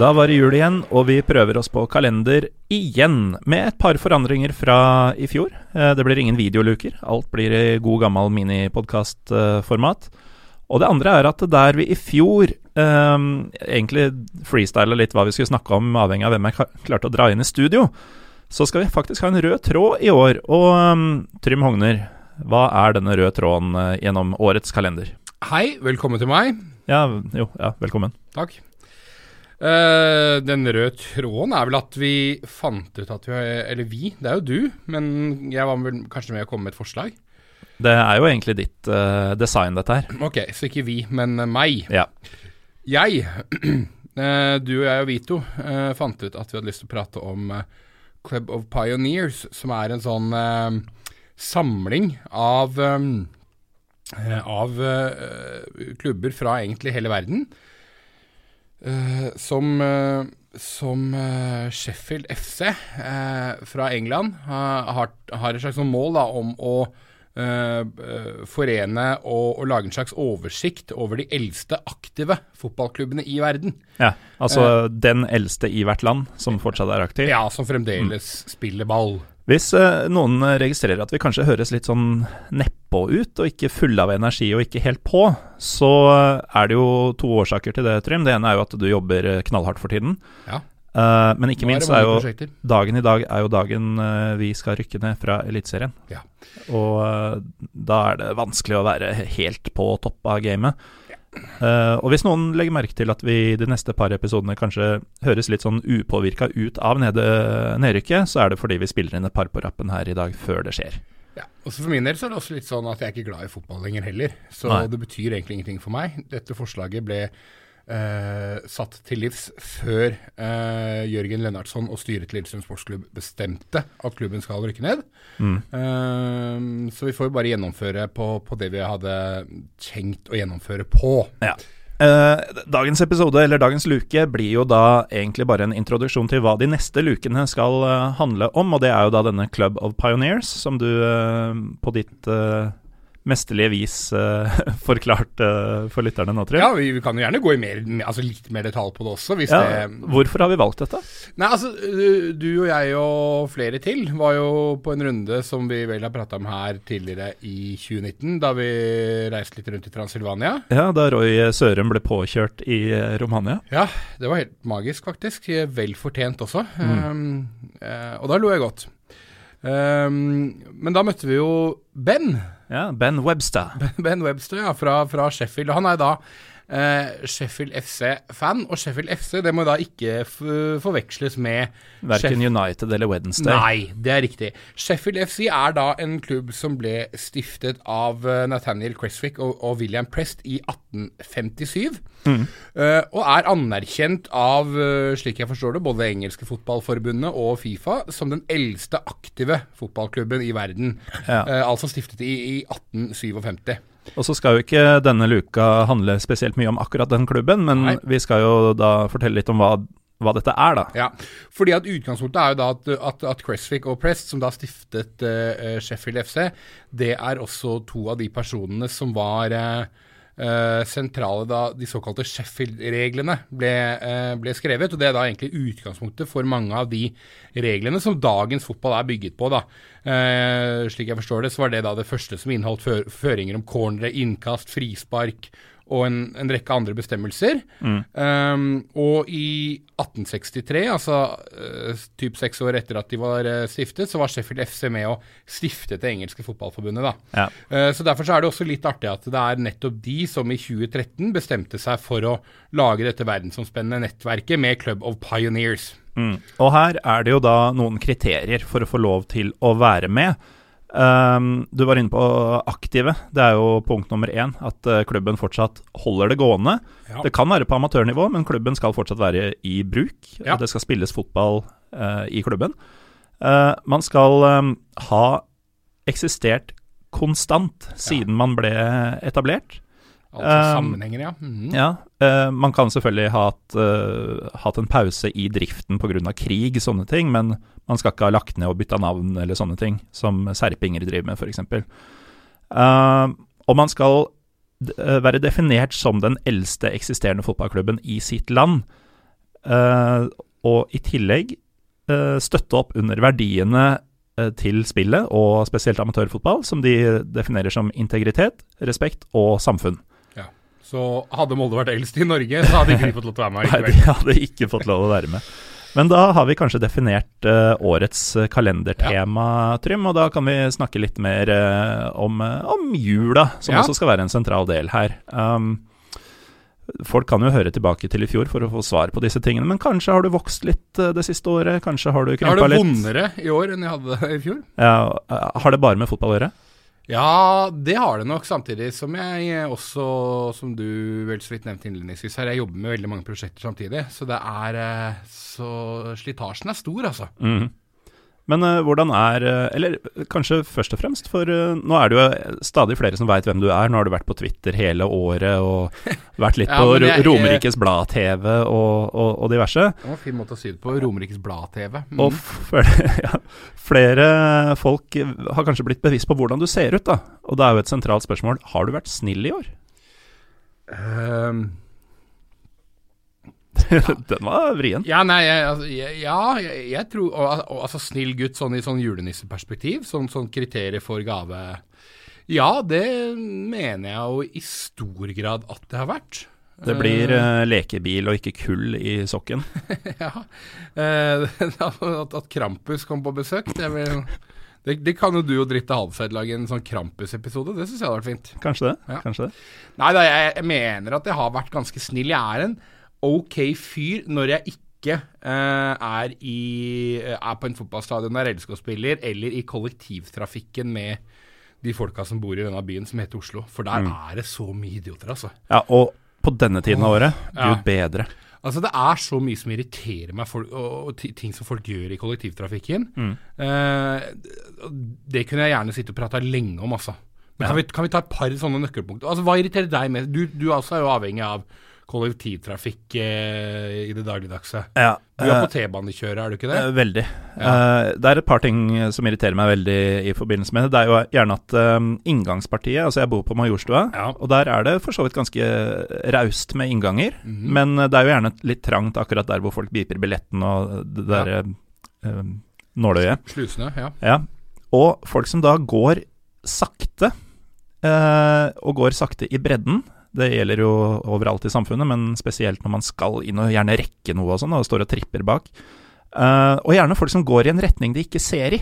Da var det jul igjen, og vi prøver oss på kalender igjen, med et par forandringer fra i fjor. Eh, Det blir ingen videoluker, alt blir i god gammel minipodkastformat. Og det andre er at der vi i fjor um, egentlig freestyla litt hva vi skulle snakke om, avhengig av hvem jeg klarte å dra inn i studio, så skal vi faktisk ha en rød tråd i år. Og um, Trym Hogner, hva er denne røde tråden eh, gjennom årets kalender? Hei, velkommen til meg. Ja, jo, ja, velkommen. Takk. Eh, den røde tråden er vel at vi fant ut at vi Eller vi, det er jo du, men jeg var vel kanskje med å komme med et forslag. Det er jo egentlig ditt uh, design, dette her. Ok, så ikke vi, men eh, meg. Ja. Jeg, du og jeg og Vito, fant ut at vi hadde lyst til å prate om Club of Pioneers, som er en sånn samling av um, av klubber fra egentlig hele verden. Eh, som uh, som uh, Sheffield FC fra England ha- har, har et slags sånn mål da, om å forene og, og lage en slags oversikt over de eldste aktive fotballklubbene i verden. Ja, altså den eldste i hvert land som fortsatt er aktiv. Ja, som fremdeles spiller ball. Hvis eh, noen registrerer at vi kanskje høres litt sånn nedpå ut, og ikke fulle av energi og ikke helt på, så er det jo to årsaker til det, Trym. Det ene er jo at du jobber eh, knallhardt for tiden. Ja. Uh, men ikke minst er, er jo prosjekter. dagen i dag er jo dagen uh, vi skal rykke ned fra Eliteserien. Ja. Og uh, da er det vanskelig å være helt på topp av gamet. Eh, og hvis noen legger merke til at vi de neste par episodene kanskje høres litt sånn upåvirka ut av nede, nedrykket, så er det fordi vi spiller inn et par på rappen her i dag før det skjer. Ja. Og så For min del så er det også litt sånn at jeg er ikke glad i fotball lenger heller. Så Nei. det betyr egentlig ingenting for meg. Dette forslaget ble eh, satt til livs før eh, Jørgen Lennartson og styret til Lillestrøm Sportsklubb bestemte at klubben skal rykke ned. Mm. Eh, så vi får jo bare gjennomføre på, på det vi hadde tenkt å gjennomføre på. Ja. Eh, dagens episode, eller dagens luke, blir jo da egentlig bare en introduksjon til hva de neste lukene skal eh, handle om, og det er jo da denne Club of Pioneers, som du eh, på ditt eh, mesterlige vis uh, forklart uh, for lytterne nå, tror jeg. Ja, vi, vi kan jo gjerne gå i mer, altså litt mer detalj på det også, Ja, det hvorfor har vi valgt dette? Nei, altså, øh, du og jeg og flere til var jo på en runde som vi vel har prata om her tidligere i 2019, da vi reiste litt rundt i Transilvania. Ja, da Roy Sørum ble påkjørt i eh, Romania. Ja, det var helt magisk, faktisk. Vel fortjent også. Um, eh, og da lo jeg godt. Um, men da møtte vi jo Ben. Ja, Ben Webster. Ben Webster ja, fra, fra Sheffield. Han er da eh, Sheffield FC-fan. Og Sheffield FC det må da ikke forveksles med Verken United eller Wednesday. Nei, det er riktig. Sheffield FC er da en klubb som ble stiftet av eh, Nathaniel Creswick og, og William Prest i 1857. Eh, og er anerkjent av, eh, slik jeg forstår det, både det engelske fotballforbundet og Fifa som den eldste aktive fotballklubben i verden. Ja. Eh, altså stiftet i, i 1857. Og så skal jo ikke denne luka handle spesielt mye om akkurat den klubben, men Nei. vi skal jo da fortelle litt om hva, hva dette er, da. Ja, fordi at utgangspunktet er jo da at, at, at Creswick og Prest, som da stiftet uh, Sheffield FC, det er også to av de personene som var eh, eh, sentrale da de såkalte Sheffield-reglene ble, uh, ble skrevet. Og det er da egentlig utgangspunktet for mange av de reglene som dagens fotball er bygget på. da. Uh, slik jeg forstår det, så var det da det første som inneholdt føringer om cornere, innkast, frispark og en, en rekke andre bestemmelser. Um, og i 1863, altså uh, typ seks år etter at de var uh, stiftet, så var Sheffield FC med å stifte det engelske fotballforbundet. da. Ja. Uh, så Derfor så er det også litt artig at det er nettopp de som i 2013 bestemte seg for å lage dette verdensomspennende nettverket med Club of Pioneers. Mm. Og her er det jo da noen kriterier for å få lov til å være med. Um, du var inne på aktive. Det er jo punkt nummer én. At uh, klubben fortsatt holder det gående. Ja. Det kan være på amatørnivå, men klubben skal fortsatt være i bruk. Ja. Det skal spilles fotball uh, i klubben. Uh, man skal um, ha eksistert konstant siden man ble etablert. Altså sammenhenger, ja. Mm. Ja, Uh, man kan selvfølgelig ha hatt, uh, hatt en pause i driften pga. krig, sånne ting, men man skal ikke ha lagt ned og bytta navn eller sånne ting, som serpinger driver med, f.eks. Uh, og man skal eh, være definert som den eldste eksisterende fotballklubben i sitt land. og i tillegg eh, støtte opp under verdiene til spillet, og spesielt amatørfotball, som de definerer som integritet, respekt og samfunn. Ja. Så hadde Molde vært eldst i Norge, så hadde ikke de fått lov til å være med Nei, de hadde ikke fått lov å være med. Men da har vi kanskje definert uh, årets kalendertema, kalendertema, Trym, og da kan vi snakke litt mer uh, om, eh, om jula, som Ja. også skal være en sentral del her. Um, folk kan jo høre tilbake til i fjor for å få svar på disse tingene, men kanskje har du vokst litt uh, det siste året? Kanskje har du Jeg har krympa det vondere i år enn jeg hadde i fjor. Ja, eh, har det bare med fotball å gjøre? Ja, det har det nok, samtidig som jeg også, som du vel så vidt nevnte innledningsvis her, jeg jobber med veldig mange prosjekter samtidig. Så det er eh, Så slitasjen er stor, altså. Mhm. Men uh, hvordan er eh, Eller kanskje først og fremst, for uh, nå er det jo stadig flere som veit hvem du er. Nå har du vært på Twitter hele året og vært litt Ja, på jeg- Romerikes Blad-TV og, og, og diverse. Det var en fin måte å si det på. Romerikes Blad-TV. Mm. Og flere, ja, flere folk har kanskje blitt bevisst på hvordan du ser ut, da. Og det er jo et sentralt spørsmål. Har du vært snill i år? Ehm, Den var vrien. ja, nei, jeg, altså, jeg, ja, jeg, jeg tror og, og, Altså, snill gutt sånn i sånn julenisseperspektiv, sånn, sånn kriterier for gave Ja, det mener jeg jo i stor grad at det har vært. Det blir uh, lekebil og ikke kull i sokken. ja. Uh, at, at Krampus kom på besøk, det, vil, det, det kan jo du og Dritte Halvfeld lage en sånn Krampus-episode. Det syns jeg hadde vært fint. Kanskje det? Ja. Kanskje det. Nei da, jeg, jeg mener at jeg har vært ganske snill. Jeg er en ok fyr når jeg ikke eh, er, i, er på en fotballstadion der jeg elsker å spille, eller i kollektivtrafikken med de folka som bor i denne byen som heter Oslo. For der er det så mye idioter, altså. Ja, og på denne tiden av året, ja. gud bedre. Altså Det er så mye som irriterer meg, folk, og, og ting som folk gjør i kollektivtrafikken. Eh, det kunne jeg gjerne sitte og prata lenge om, altså. Men kan, vi, kan vi ta et par sånne nøkkelpunkter? Altså Hva irriterer deg mest? Du, du også er jo avhengig av kollektivtrafikk eh, i det dagligdagse. Ja, Du er eh, på T-banekjøret, er du ikke det? Eh, Veldig. Ja. det er et par ting som irriterer meg veldig i forbindelse med det. Det er jo gjerne at eh, inngangspartiet Altså, jeg bor på Majorstua, Ja. og der er det for så vidt ganske raust med innganger. Mm. Men eh, det er jo gjerne litt trangt akkurat der hvor folk beeper billetten og det der eh, nåløyet. Slusene, ja. Ja. Og folk som da går sakte, eh, og går sakte i bredden. Det gjelder jo overalt i samfunnet, men spesielt når man skal inn og gjerne rekke noe og sånn, og står og tripper bak. Uh, og gjerne folk som går i en retning de ikke ser i.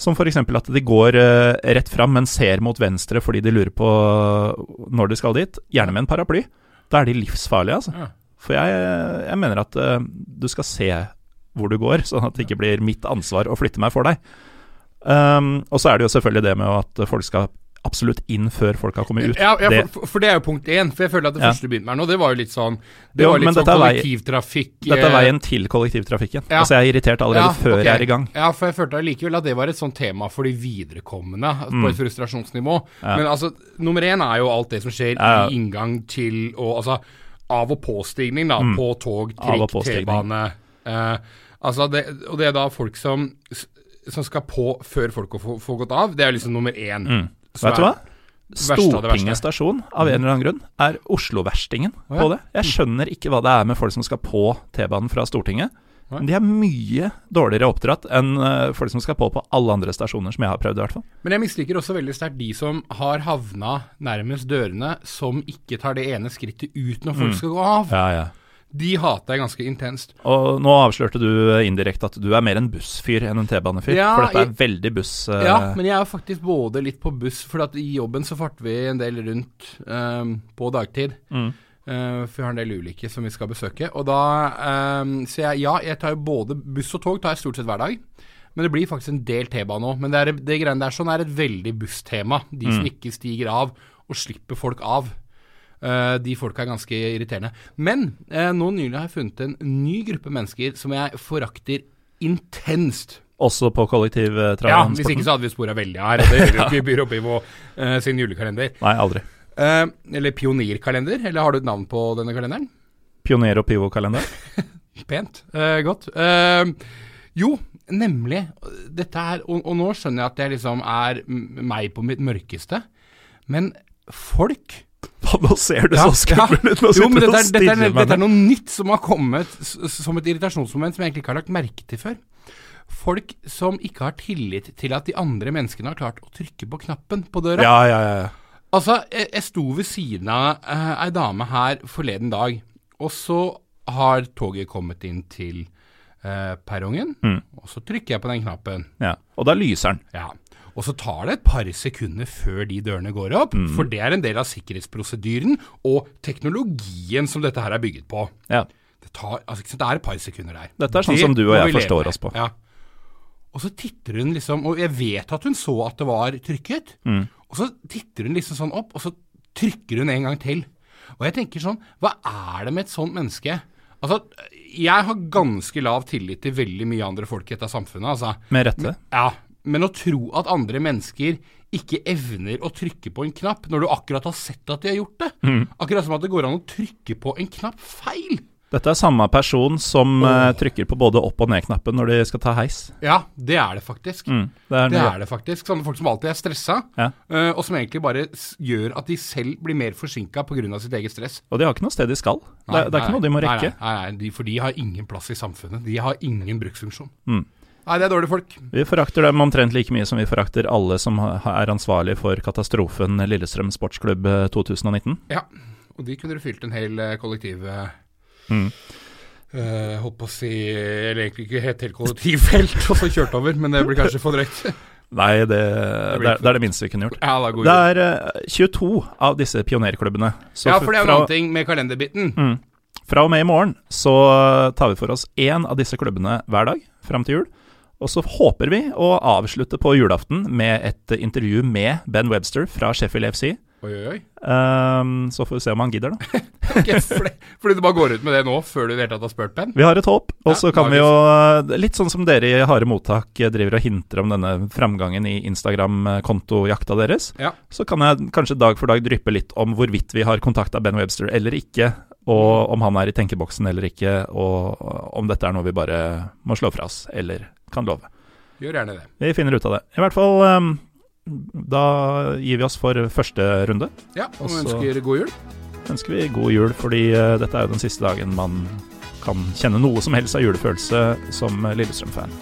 Som f.eks. at de går uh, rett fram, men ser mot venstre fordi de lurer på når de skal dit. Gjerne med en paraply. Da er de livsfarlige, altså. Ja. For jeg, jeg mener at uh, du skal se hvor du går, sånn at det ikke blir mitt ansvar å flytte meg for deg. Um, og så er det jo selvfølgelig det med at folk skal absolutt inn før folk har kommet ut. Ja, ja det, for, for det er jo punkt én. For jeg føler at det Ja. første du begynte med her nå, det var jo litt sånn Det Jo, var litt sånn kollektivtrafikk dette er eh, veien til kollektivtrafikken. Ja. Altså Jeg er irritert allerede Ja, før okay. jeg er i gang. Ja, for jeg følte allikevel at det var et sånt tema for de viderekommende, på et frustrasjonsnivå. Mm. Ja. Men altså, nummer én er jo alt det som skjer i inngang til og altså av- og påstigning, da, på tog, Mm. Av- og trikk. T-bane. Eh, altså, det, og det er da folk som som skal på før folk får, får gått av. Det er liksom nummer én. Mm. Vet du hva? Stortinget stasjon, av en eller annen grunn, er Oslo-verstingen ja. på det. Jeg skjønner ikke hva det er med folk som skal på T-banen fra Stortinget. Men de er mye dårligere oppdratt enn eh, folk som skal på på alle andre stasjoner, som jeg har prøvd, i hvert fall. Men jeg misliker også veldig sterkt de som har havna nærmest dørene, som ikke tar det ene skrittet ut når Mm. folk skal gå av. Ja, ja. De hater jeg ganske intenst. Og nå avslørte du eh, indirekte at du er mer en bussfyr enn en T-banefyr. Ja, for dette er jeg- veldig buss... Uh... Ja, men jeg er faktisk både litt på buss, for i jobben så farter vi en del rundt um, på dagtid. Mm. Uh, for vi har en del ulike som vi skal besøke. Og da um, Så jeg, ja, jeg tar jo både buss og tog tar jeg stort sett hver dag. Men det blir faktisk en del T-bane òg. Men det, er, det greiene der sånn er et veldig busstema. De Mm. som ikke stiger av og slipper folk av. Eh, de folka er ganske irriterende. Men eh, nå nylig har jeg funnet en ny gruppe mennesker som jeg forakter intenst. Også på Ja, hvis ikke så hadde vi spora veldig her. Det gjør jo ikke Byrå Pivo uh, sin julekalender. Nei, aldri. Eh, eller pionerkalender, eller har du et navn på denne kalenderen? Pioner- og Pivo-kalender? Pent. Eh, godt. Eh, jo, nemlig. Dette her og, og nå skjønner jeg at det liksom er meg på mitt mørkeste. Men folk Nå ser det Ja, så skummelt ut. Nå Jo, men dette er, dette, er, dette er noe nytt som har kommet som et irritasjonsmoment som jeg egentlig ikke har lagt merke til før. Folk som ikke har tillit til at de andre menneskene har klart å trykke på knappen på døra. Ja, ja, ja. ja. Altså, jeg, jeg sto ved siden av uh, ei dame her forleden dag, og så har toget kommet inn til eh, perrongen, Mm. og så trykker jeg på den knappen. ja. Og da lyser den. Ja. Og så tar det et par sekunder før de dørene går opp, Mm. for det er en del av sikkerhetsprosedyren og teknologien som dette her er bygget på. Ja. Det, tar, altså, det er et par sekunder der. Dette er sånn Det som du og jeg forstår oss på. Ja. Og så titter hun liksom, og jeg vet at hun så at det var trykket, Mm. og så titter hun liksom sånn opp, og så trykker hun en gang til. Og jeg tenker sånn, hva er det med et sånt menneske? Altså, jeg har ganske lav tillit til veldig mye andre folk i dette samfunnet, altså. Med rette. Ja, men å tro at andre mennesker ikke evner å trykke på en knapp når du akkurat har sett at de har gjort det. Mm. Akkurat som at det går an å trykke på en knapp feil. Dette er samme person som oh. trykker på både opp- og ned-knappen når de skal ta heis. Ja, det er det faktisk. Mm. Det er, Det er det faktisk. Sånne folk som alltid er stressa, Ja. eh, og som egentlig bare gjør at de selv blir mer forsinka pga. sitt eget stress. Og de har ikke noe sted de skal. Det, er- det er ikke noe de må rekke. Nei, nei, nei de, for de har ingen plass i samfunnet. De har ingen bruksfunksjon. Mm. Nei, det er dårlige folk. Vi forakter dem omtrent like mye som vi forakter alle som er ansvarlig for katastrofen Lillestrøm sportsklubb eh, 2019. Ja, og de kunne du fylt en hel eh, kollektiv eh, Mm. Uh, Holdt på å si Eller egentlig ikke helt helt kollektivfelt, og så kjørt over, men det blir kanskje for drøyt. Nei, det, det, er, det er det minste vi kunne gjort. Ja, da går Det er eh, 22 av disse pionerklubbene. Så Ja, for det er jo en fra, ting med kalenderbiten. mm, fra og med i morgen så tar vi for oss én av disse klubbene hver dag fram til jul. Og så håper vi å avslutte på julaften med et intervju med Ben Webster fra Sheffield FC. Oi, oi, oi. Um, så får vi se om han gidder, da. Ok, fordi, fordi du bare går ut med det nå, før du i det hele tatt har spurt Ben? Vi har et håp. Og Ja, så kan vi jo, litt sånn som dere i Harde mottak eh, driver og hinter om denne framgangen i Instagram-kontojakta deres, Ja. så kan jeg kanskje dag for dag dryppe litt om hvorvidt vi har kontakta Ben Webster eller ikke, og om han er i tenkeboksen eller ikke, og om dette er noe vi bare må slå fra oss, eller kan love. Gjør gjerne det. Vi finner ut av det. I hvert fall um, da gir vi oss for første runde. Ja, og Og ønsker god jul. ønsker vi god jul, fordi uh, dette er jo den siste dagen man kan kjenne noe som helst av julefølelse som Lillestrøm-fan.